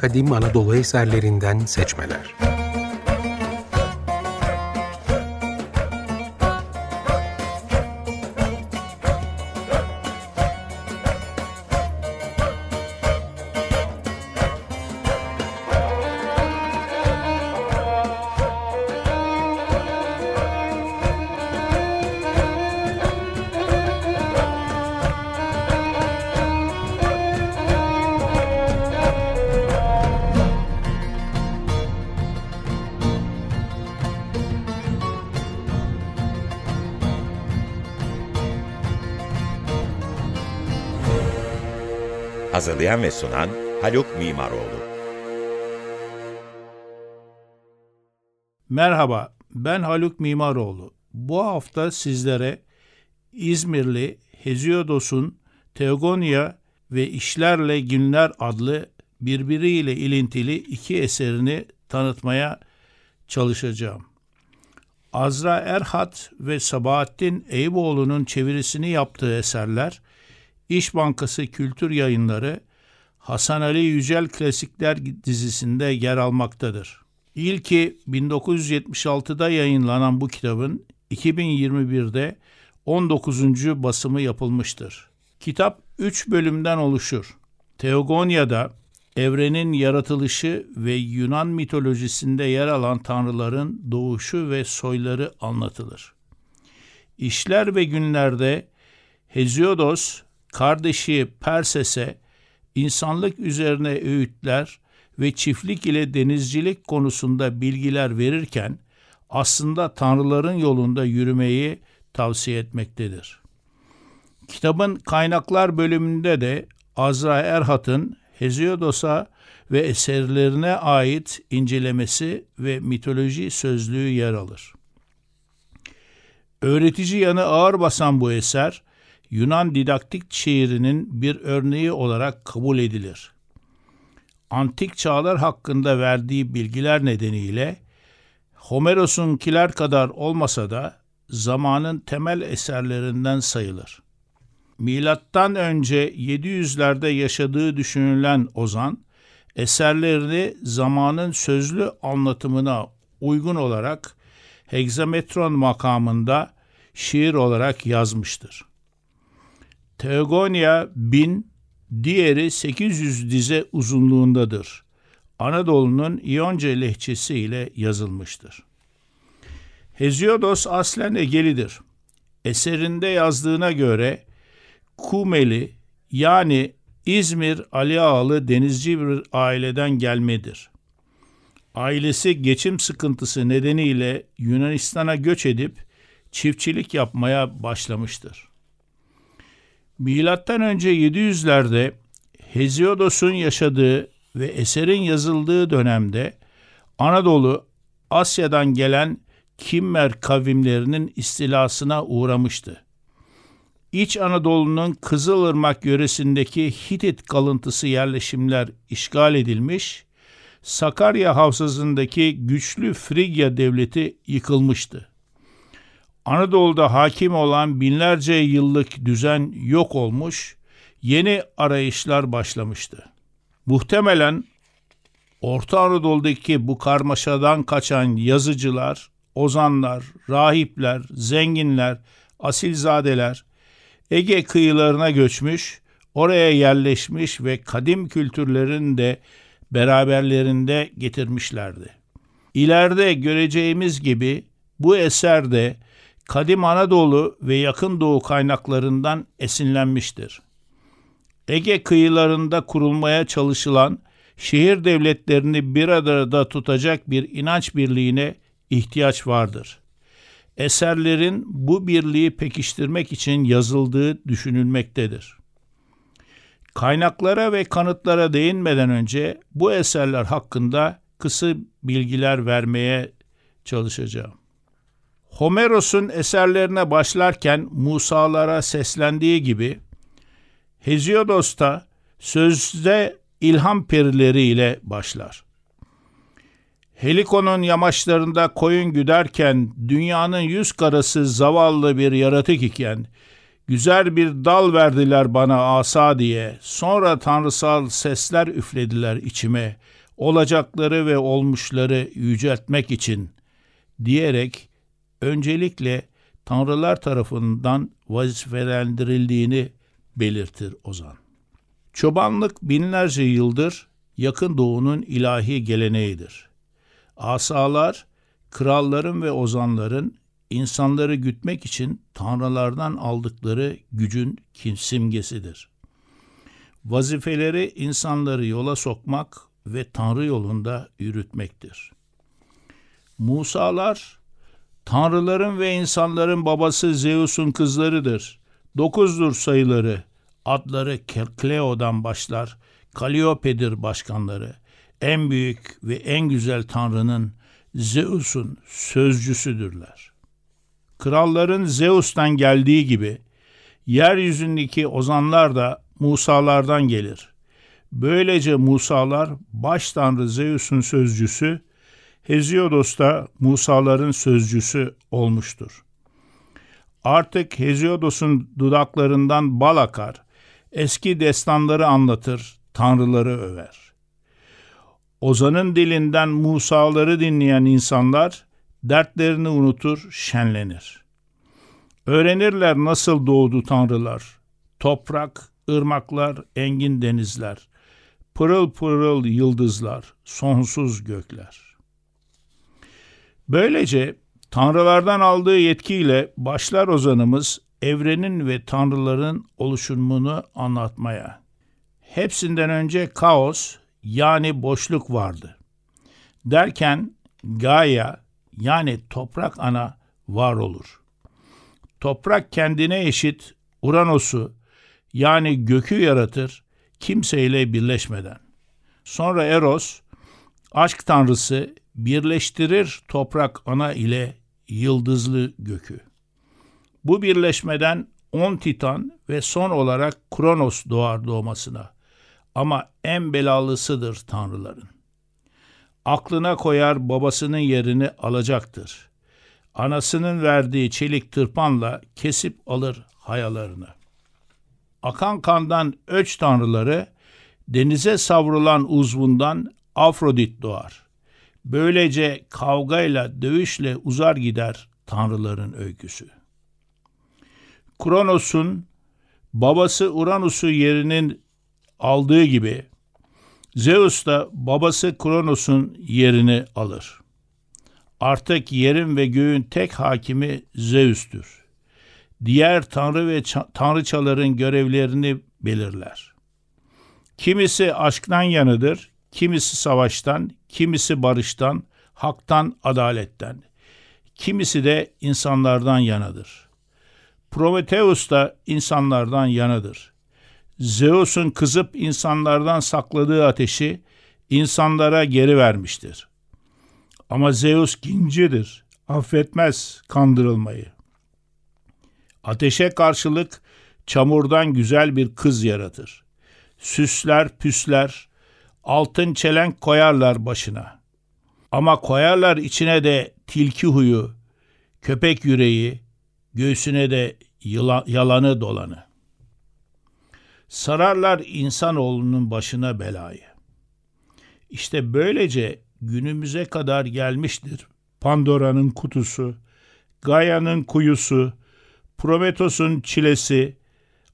kadim Anadolu eserlerinden seçmeler. Hazırlayan ve sunan Haluk Mimaroğlu. Merhaba, ben Haluk Mimaroğlu. Bu hafta sizlere İzmirli Hesiodos'un Teogonia ve İşlerle Günler adlı birbiriyle ilintili iki eserini tanıtmaya çalışacağım. Azra Erhat ve Sabahattin Eyüboğlu'nun çevirisini yaptığı eserler İş Bankası Kültür Yayınları Hasan Ali Yücel Klasikler dizisinde yer almaktadır. İlki 1976'da yayınlanan bu kitabın 2021'de 19. basımı yapılmıştır. Kitap 3 bölümden oluşur. Teogonya'da evrenin yaratılışı ve Yunan mitolojisinde yer alan tanrıların doğuşu ve soyları anlatılır. İşler ve günlerde Heziodos kardeşi Perses'e insanlık üzerine öğütler ve çiftlik ile denizcilik konusunda bilgiler verirken aslında tanrıların yolunda yürümeyi tavsiye etmektedir. Kitabın kaynaklar bölümünde de Azra Erhat'ın Hesiodos'a ve eserlerine ait incelemesi ve mitoloji sözlüğü yer alır. Öğretici yanı ağır basan bu eser, Yunan didaktik şiirinin bir örneği olarak kabul edilir. Antik çağlar hakkında verdiği bilgiler nedeniyle Homeros'unkiler kadar olmasa da zamanın temel eserlerinden sayılır. Milattan önce 700'lerde yaşadığı düşünülen Ozan, eserlerini zamanın sözlü anlatımına uygun olarak hegzametron makamında şiir olarak yazmıştır. Teogonia 1000, diğeri 800 dize uzunluğundadır. Anadolu'nun İyonca lehçesi ile yazılmıştır. Heziodos aslen Egelidir. Eserinde yazdığına göre Kumeli yani İzmir Ali Ağalı denizci bir aileden gelmedir. Ailesi geçim sıkıntısı nedeniyle Yunanistan'a göç edip çiftçilik yapmaya başlamıştır. Milattan önce 700'lerde Hesiodos'un yaşadığı ve eserin yazıldığı dönemde Anadolu Asya'dan gelen Kimmer kavimlerinin istilasına uğramıştı. İç Anadolu'nun Kızılırmak yöresindeki Hitit kalıntısı yerleşimler işgal edilmiş, Sakarya havzasındaki güçlü Frigya devleti yıkılmıştı. Anadolu'da hakim olan binlerce yıllık düzen yok olmuş, yeni arayışlar başlamıştı. Muhtemelen Orta Anadolu'daki bu karmaşadan kaçan yazıcılar, ozanlar, rahipler, zenginler, asilzadeler Ege kıyılarına göçmüş, oraya yerleşmiş ve kadim kültürlerini de beraberlerinde getirmişlerdi. İleride göreceğimiz gibi bu eser de kadim Anadolu ve yakın doğu kaynaklarından esinlenmiştir. Ege kıyılarında kurulmaya çalışılan şehir devletlerini bir arada tutacak bir inanç birliğine ihtiyaç vardır. Eserlerin bu birliği pekiştirmek için yazıldığı düşünülmektedir. Kaynaklara ve kanıtlara değinmeden önce bu eserler hakkında kısa bilgiler vermeye çalışacağım. Homeros'un eserlerine başlarken Musalara seslendiği gibi Heziodos da sözde ilham perileri ile başlar. Helikon'un yamaçlarında koyun güderken dünyanın yüz karası zavallı bir yaratık iken Güzel bir dal verdiler bana asa diye. Sonra tanrısal sesler üflediler içime. Olacakları ve olmuşları yüceltmek için diyerek öncelikle tanrılar tarafından vazifelendirildiğini belirtir Ozan. Çobanlık binlerce yıldır yakın doğunun ilahi geleneğidir. Asalar, kralların ve ozanların insanları gütmek için tanrılardan aldıkları gücün simgesidir. Vazifeleri insanları yola sokmak ve tanrı yolunda yürütmektir. Musalar, tanrıların ve insanların babası Zeus'un kızlarıdır. Dokuzdur sayıları, adları Kleo'dan başlar, Kaliope'dir başkanları. En büyük ve en güzel tanrının Zeus'un sözcüsüdürler. Kralların Zeus'tan geldiği gibi yeryüzündeki ozanlar da Musalardan gelir. Böylece Musalar baş tanrı Zeus'un sözcüsü, Heziodos da Musaların sözcüsü olmuştur. Artık Heziodos'un dudaklarından bal akar, eski destanları anlatır, tanrıları över. Ozan'ın dilinden Musaları dinleyen insanlar dertlerini unutur, şenlenir. Öğrenirler nasıl doğdu tanrılar, toprak, ırmaklar, engin denizler, pırıl pırıl yıldızlar, sonsuz gökler. Böylece tanrılardan aldığı yetkiyle başlar ozanımız evrenin ve tanrıların oluşumunu anlatmaya. Hepsinden önce kaos yani boşluk vardı. Derken Gaia yani toprak ana var olur. Toprak kendine eşit Uranos'u yani gökü yaratır kimseyle birleşmeden. Sonra Eros aşk tanrısı birleştirir toprak ana ile yıldızlı gökü. Bu birleşmeden on titan ve son olarak Kronos doğar doğmasına. Ama en belalısıdır tanrıların. Aklına koyar babasının yerini alacaktır. Anasının verdiği çelik tırpanla kesip alır hayalarını. Akan kandan öç tanrıları, denize savrulan uzvundan Afrodit doğar. Böylece kavgayla, dövüşle uzar gider tanrıların öyküsü. Kronos'un babası Uranus'u yerinin aldığı gibi Zeus da babası Kronos'un yerini alır. Artık yerin ve göğün tek hakimi Zeus'tür. Diğer tanrı ve tanrıçaların görevlerini belirler. Kimisi aşktan yanıdır, kimisi savaştan, kimisi barıştan, haktan, adaletten. Kimisi de insanlardan yanadır. Prometheus da insanlardan yanadır. Zeus'un kızıp insanlardan sakladığı ateşi insanlara geri vermiştir. Ama Zeus kincidir, affetmez kandırılmayı. Ateşe karşılık çamurdan güzel bir kız yaratır. Süsler, püsler, altın çelenk koyarlar başına. Ama koyarlar içine de tilki huyu, köpek yüreği, göğsüne de yalanı dolanı sararlar insanoğlunun başına belayı. İşte böylece günümüze kadar gelmiştir Pandora'nın kutusu, Gaia'nın kuyusu, Prometos'un çilesi,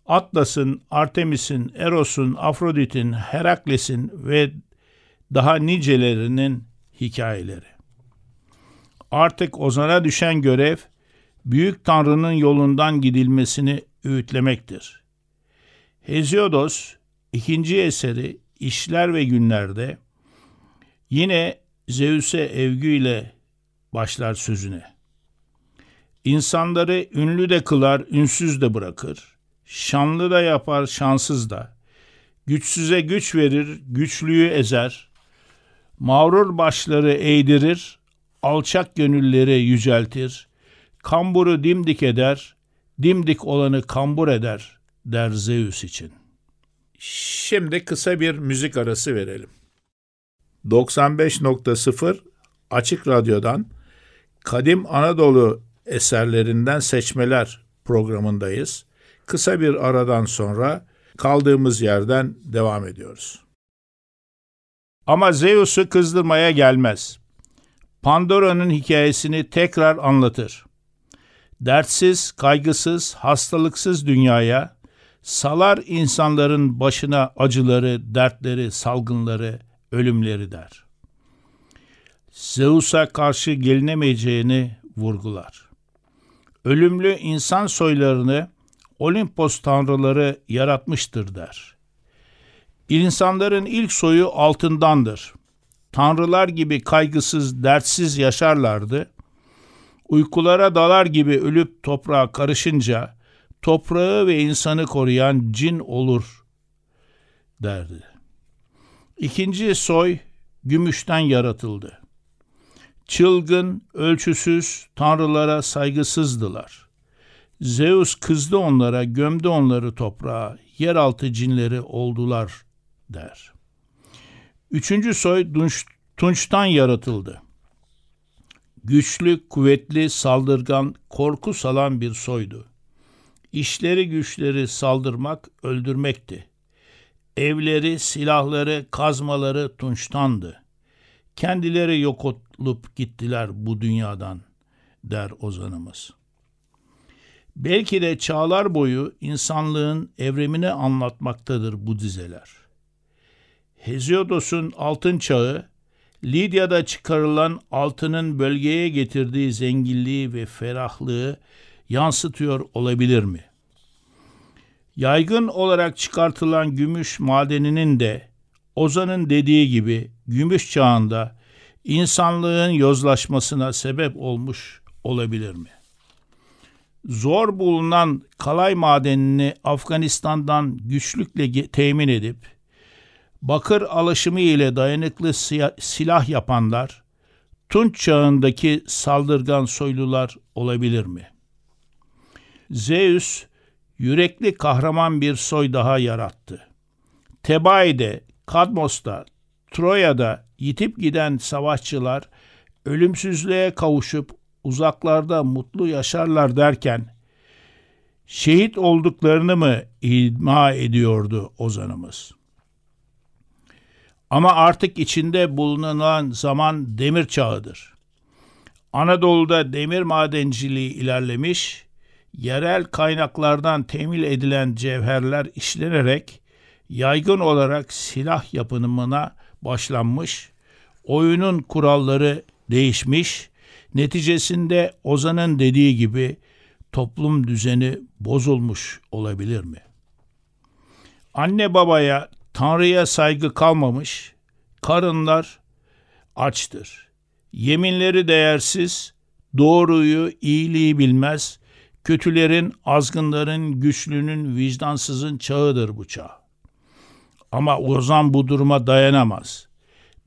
Atlas'ın, Artemis'in, Eros'un, Afrodit'in, Herakles'in ve daha nicelerinin hikayeleri. Artık Ozan'a düşen görev, büyük tanrının yolundan gidilmesini öğütlemektir. Heziodos ikinci eseri İşler ve Günler'de yine Zeus'e evgüyle başlar sözüne. İnsanları ünlü de kılar, ünsüz de bırakır. Şanlı da yapar, şanssız da. Güçsüze güç verir, güçlüyü ezer. Mağrur başları eğdirir, alçak gönülleri yüceltir. Kamburu dimdik eder, dimdik olanı kambur eder der Zeus için. Şimdi kısa bir müzik arası verelim. 95.0 Açık Radyo'dan Kadim Anadolu eserlerinden seçmeler programındayız. Kısa bir aradan sonra kaldığımız yerden devam ediyoruz. Ama Zeus'u kızdırmaya gelmez. Pandora'nın hikayesini tekrar anlatır. Dertsiz, kaygısız, hastalıksız dünyaya salar insanların başına acıları, dertleri, salgınları, ölümleri der. Zeus'a karşı gelinemeyeceğini vurgular. Ölümlü insan soylarını Olimpos tanrıları yaratmıştır der. İnsanların ilk soyu altındandır. Tanrılar gibi kaygısız, dertsiz yaşarlardı. Uykulara dalar gibi ölüp toprağa karışınca toprağı ve insanı koruyan cin olur derdi. İkinci soy gümüşten yaratıldı. Çılgın, ölçüsüz, tanrılara saygısızdılar. Zeus kızdı onlara, gömdü onları toprağa, yeraltı cinleri oldular der. Üçüncü soy Dunç, Tunç'tan yaratıldı. Güçlü, kuvvetli, saldırgan, korku salan bir soydu. İşleri güçleri saldırmak, öldürmekti. Evleri, silahları, kazmaları Tunç'tandı. Kendileri yok olup gittiler bu dünyadan, der ozanımız. Belki de çağlar boyu insanlığın evrimini anlatmaktadır bu dizeler. Heziodos'un altın çağı, Lidya'da çıkarılan altının bölgeye getirdiği zenginliği ve ferahlığı yansıtıyor olabilir mi? Yaygın olarak çıkartılan gümüş madeninin de Ozan'ın dediği gibi gümüş çağında insanlığın yozlaşmasına sebep olmuş olabilir mi? Zor bulunan kalay madenini Afganistan'dan güçlükle temin edip bakır alaşımı ile dayanıklı silah yapanlar Tunç çağındaki saldırgan soylular olabilir mi? Zeus yürekli kahraman bir soy daha yarattı. Tebai'de, Kadmos'ta, Troya'da yitip giden savaşçılar ölümsüzlüğe kavuşup uzaklarda mutlu yaşarlar derken şehit olduklarını mı idma ediyordu ozanımız? Ama artık içinde bulunan zaman demir çağıdır. Anadolu'da demir madenciliği ilerlemiş, yerel kaynaklardan temin edilen cevherler işlenerek yaygın olarak silah yapımına başlanmış, oyunun kuralları değişmiş, neticesinde Ozan'ın dediği gibi toplum düzeni bozulmuş olabilir mi? Anne babaya, Tanrı'ya saygı kalmamış, karınlar açtır. Yeminleri değersiz, doğruyu, iyiliği bilmez, kötülerin, azgınların, güçlünün, vicdansızın çağıdır bu çağ. Ama Ozan bu duruma dayanamaz.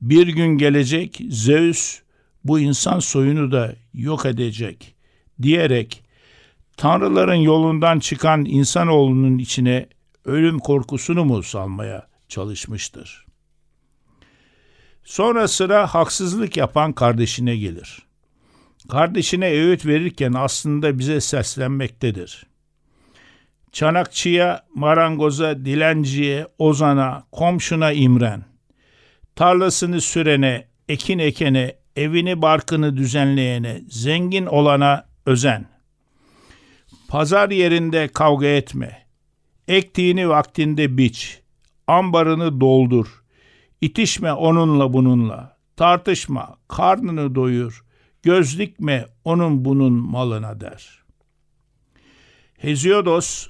Bir gün gelecek Zeus bu insan soyunu da yok edecek diyerek tanrıların yolundan çıkan insanoğlunun içine ölüm korkusunu mu salmaya çalışmıştır? Sonra sıra haksızlık yapan kardeşine gelir. Kardeşine öğüt verirken aslında bize seslenmektedir. Çanakçıya, marangoza, dilenciye, ozana, komşuna imren. Tarlasını sürene, ekin ekene, evini barkını düzenleyene, zengin olana özen. Pazar yerinde kavga etme. Ektiğini vaktinde biç. Ambarını doldur. İtişme onunla bununla. Tartışma, karnını doyur. Göz dikme onun bunun malına der. Heziodos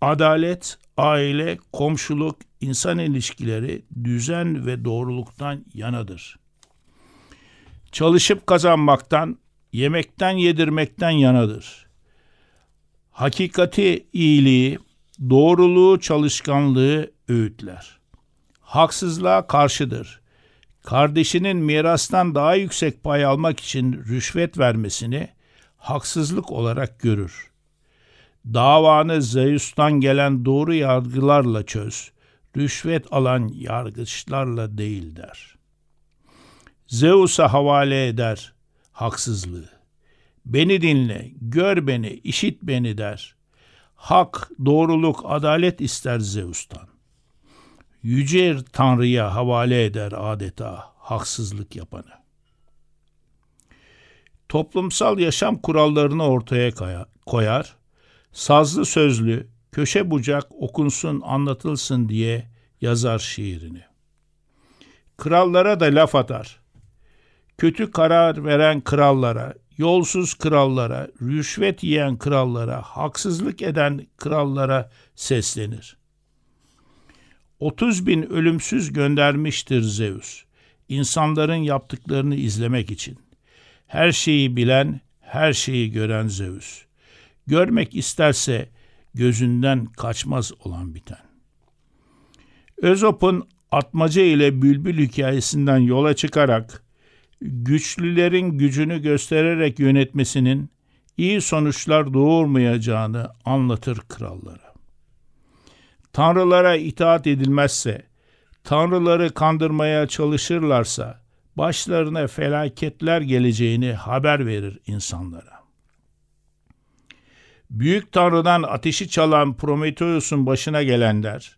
adalet, aile, komşuluk, insan ilişkileri, düzen ve doğruluktan yanadır. Çalışıp kazanmaktan, yemekten yedirmekten yanadır. Hakikati, iyiliği, doğruluğu, çalışkanlığı öğütler. Haksızlığa karşıdır. Kardeşinin mirastan daha yüksek pay almak için rüşvet vermesini haksızlık olarak görür.'' Davanı Zeus'tan gelen doğru yargılarla çöz. Rüşvet alan yargıçlarla değil der. Zeus'a havale eder haksızlığı. Beni dinle, gör beni, işit beni der. Hak, doğruluk, adalet ister Zeus'tan. Yüce Tanrı'ya havale eder adeta haksızlık yapanı. Toplumsal yaşam kurallarını ortaya koyar, sazlı sözlü, köşe bucak okunsun anlatılsın diye yazar şiirini. Krallara da laf atar. Kötü karar veren krallara, yolsuz krallara, rüşvet yiyen krallara, haksızlık eden krallara seslenir. 30 bin ölümsüz göndermiştir Zeus, insanların yaptıklarını izlemek için. Her şeyi bilen, her şeyi gören Zeus. Görmek isterse gözünden kaçmaz olan biten. Özop'un atmaca ile bülbül hikayesinden yola çıkarak güçlülerin gücünü göstererek yönetmesinin iyi sonuçlar doğurmayacağını anlatır krallara. Tanrılara itaat edilmezse, tanrıları kandırmaya çalışırlarsa başlarına felaketler geleceğini haber verir insanlara. Büyük Tanrı'dan ateşi çalan Prometheus'un başına gelenler,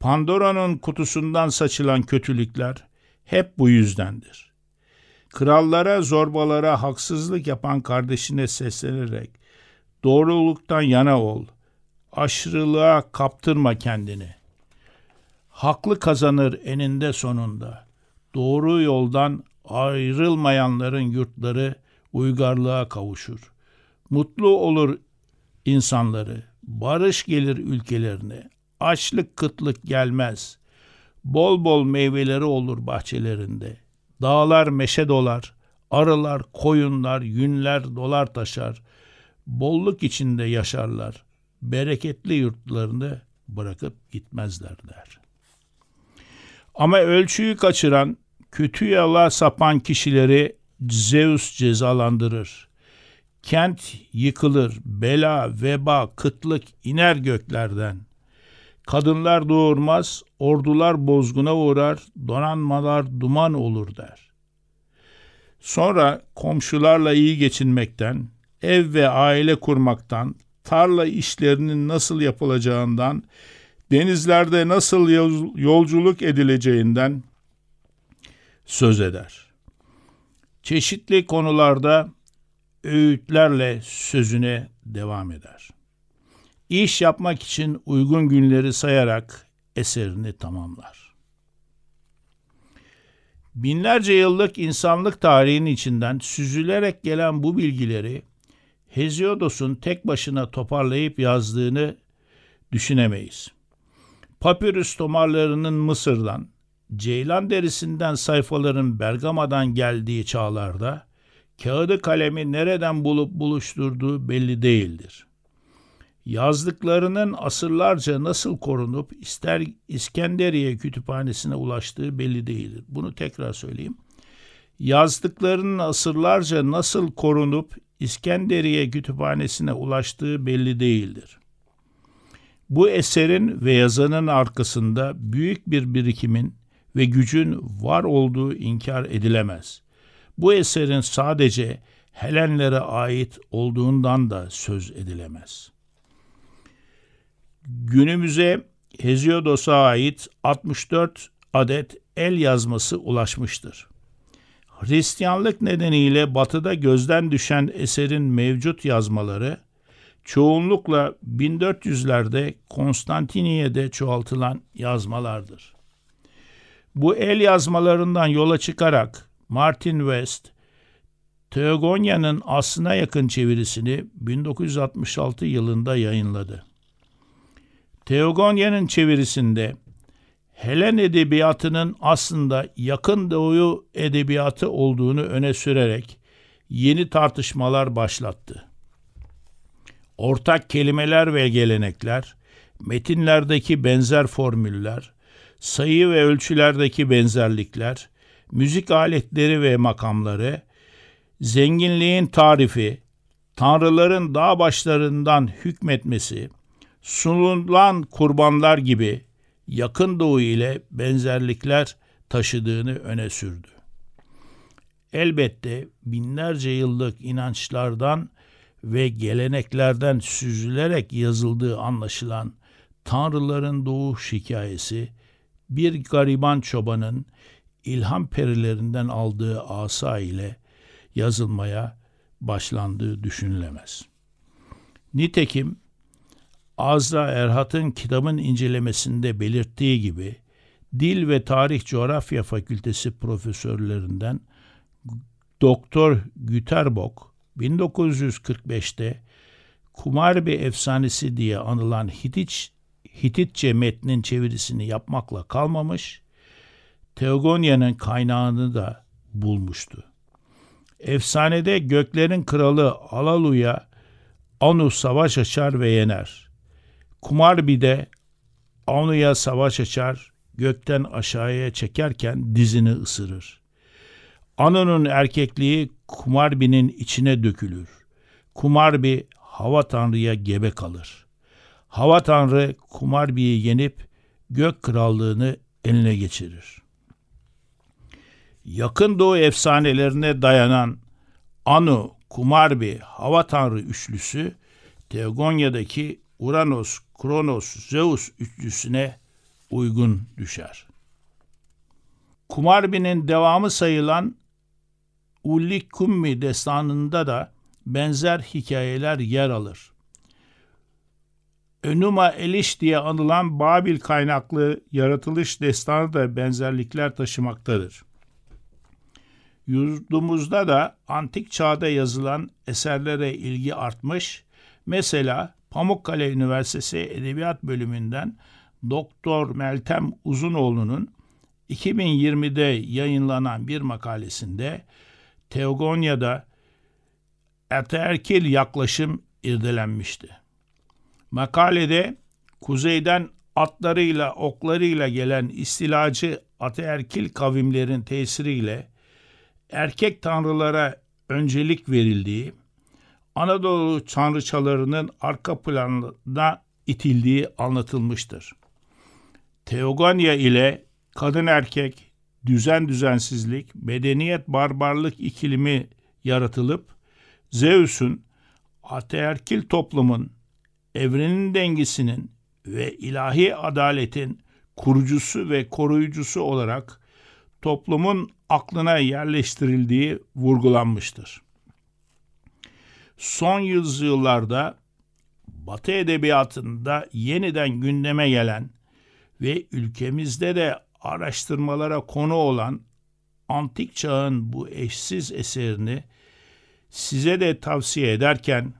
Pandora'nın kutusundan saçılan kötülükler hep bu yüzdendir. Krallara, zorbalara haksızlık yapan kardeşine seslenerek doğruluktan yana ol, aşırılığa kaptırma kendini. Haklı kazanır eninde sonunda. Doğru yoldan ayrılmayanların yurtları uygarlığa kavuşur. Mutlu olur insanları, barış gelir ülkelerine, açlık kıtlık gelmez. Bol bol meyveleri olur bahçelerinde. Dağlar meşe dolar, arılar, koyunlar, yünler dolar taşar. Bolluk içinde yaşarlar. Bereketli yurtlarını bırakıp gitmezler der. Ama ölçüyü kaçıran, kötü yola sapan kişileri Zeus cezalandırır. Kent yıkılır, bela, veba, kıtlık iner göklerden. Kadınlar doğurmaz, ordular bozguna uğrar, donanmalar duman olur der. Sonra komşularla iyi geçinmekten, ev ve aile kurmaktan, tarla işlerinin nasıl yapılacağından, denizlerde nasıl yolculuk edileceğinden söz eder. Çeşitli konularda öğütlerle sözüne devam eder. İş yapmak için uygun günleri sayarak eserini tamamlar. Binlerce yıllık insanlık tarihinin içinden süzülerek gelen bu bilgileri Hesiodos'un tek başına toparlayıp yazdığını düşünemeyiz. Papyrus tomarlarının Mısır'dan, ceylan derisinden sayfaların Bergama'dan geldiği çağlarda kağıdı kalemi nereden bulup buluşturduğu belli değildir. Yazdıklarının asırlarca nasıl korunup ister İskenderiye kütüphanesine ulaştığı belli değildir. Bunu tekrar söyleyeyim. Yazdıklarının asırlarca nasıl korunup İskenderiye kütüphanesine ulaştığı belli değildir. Bu eserin ve yazanın arkasında büyük bir birikimin ve gücün var olduğu inkar edilemez. Bu eserin sadece Helenlere ait olduğundan da söz edilemez. Günümüze Hesiodos'a ait 64 adet el yazması ulaşmıştır. Hristiyanlık nedeniyle batıda gözden düşen eserin mevcut yazmaları çoğunlukla 1400'lerde Konstantiniye'de çoğaltılan yazmalardır. Bu el yazmalarından yola çıkarak Martin West, Teogonya'nın aslına yakın çevirisini 1966 yılında yayınladı. Teogonya'nın çevirisinde Helen edebiyatının aslında yakın doğu edebiyatı olduğunu öne sürerek yeni tartışmalar başlattı. Ortak kelimeler ve gelenekler, metinlerdeki benzer formüller, sayı ve ölçülerdeki benzerlikler, müzik aletleri ve makamları, zenginliğin tarifi, tanrıların dağ başlarından hükmetmesi, sunulan kurbanlar gibi yakın doğu ile benzerlikler taşıdığını öne sürdü. Elbette binlerce yıllık inançlardan ve geleneklerden süzülerek yazıldığı anlaşılan Tanrıların Doğuş hikayesi bir gariban çobanın ilham perilerinden aldığı asa ile yazılmaya başlandığı düşünülemez. Nitekim Azra Erhat'ın kitabın incelemesinde belirttiği gibi Dil ve Tarih Coğrafya Fakültesi profesörlerinden Doktor Güterbok 1945'te Kumarbi efsanesi diye anılan Hitit, Hititçe metnin çevirisini yapmakla kalmamış, Teogonya'nın kaynağını da bulmuştu. Efsanede göklerin kralı Alalu'ya Anu savaş açar ve yener. Kumarbi'de Anu'ya savaş açar, gökten aşağıya çekerken dizini ısırır. Anu'nun erkekliği Kumarbi'nin içine dökülür. Kumarbi hava tanrıya gebe kalır. Hava tanrı Kumarbi'yi yenip gök krallığını eline geçirir. Yakın Doğu efsanelerine dayanan Anu, Kumarbi, Hava Tanrı üçlüsü Teogonya'daki Uranos, Kronos, Zeus üçlüsüne uygun düşer. Kumarbi'nin devamı sayılan Ulli Kummi destanında da benzer hikayeler yer alır. Önuma Eliş diye anılan Babil kaynaklı yaratılış destanı da benzerlikler taşımaktadır. Yurdumuzda da antik çağda yazılan eserlere ilgi artmış. Mesela Pamukkale Üniversitesi Edebiyat Bölümünden Doktor Meltem Uzunoğlu'nun 2020'de yayınlanan bir makalesinde Teogonya'da eterkil yaklaşım irdelenmişti. Makalede kuzeyden atlarıyla oklarıyla gelen istilacı ataerkil kavimlerin tesiriyle erkek tanrılara öncelik verildiği, Anadolu tanrıçalarının arka planına itildiği anlatılmıştır. Teogonya ile kadın erkek, düzen düzensizlik, medeniyet barbarlık ikilimi yaratılıp Zeus'un ateerkil toplumun evrenin dengesinin ve ilahi adaletin kurucusu ve koruyucusu olarak toplumun aklına yerleştirildiği vurgulanmıştır. Son yüzyıllarda Batı edebiyatında yeniden gündeme gelen ve ülkemizde de araştırmalara konu olan antik çağın bu eşsiz eserini size de tavsiye ederken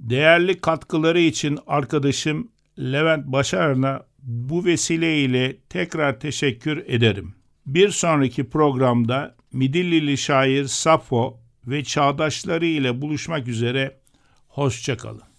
değerli katkıları için arkadaşım Levent Başar'ına bu vesileyle tekrar teşekkür ederim. Bir sonraki programda Midillili şair Safo ve çağdaşları ile buluşmak üzere hoşçakalın.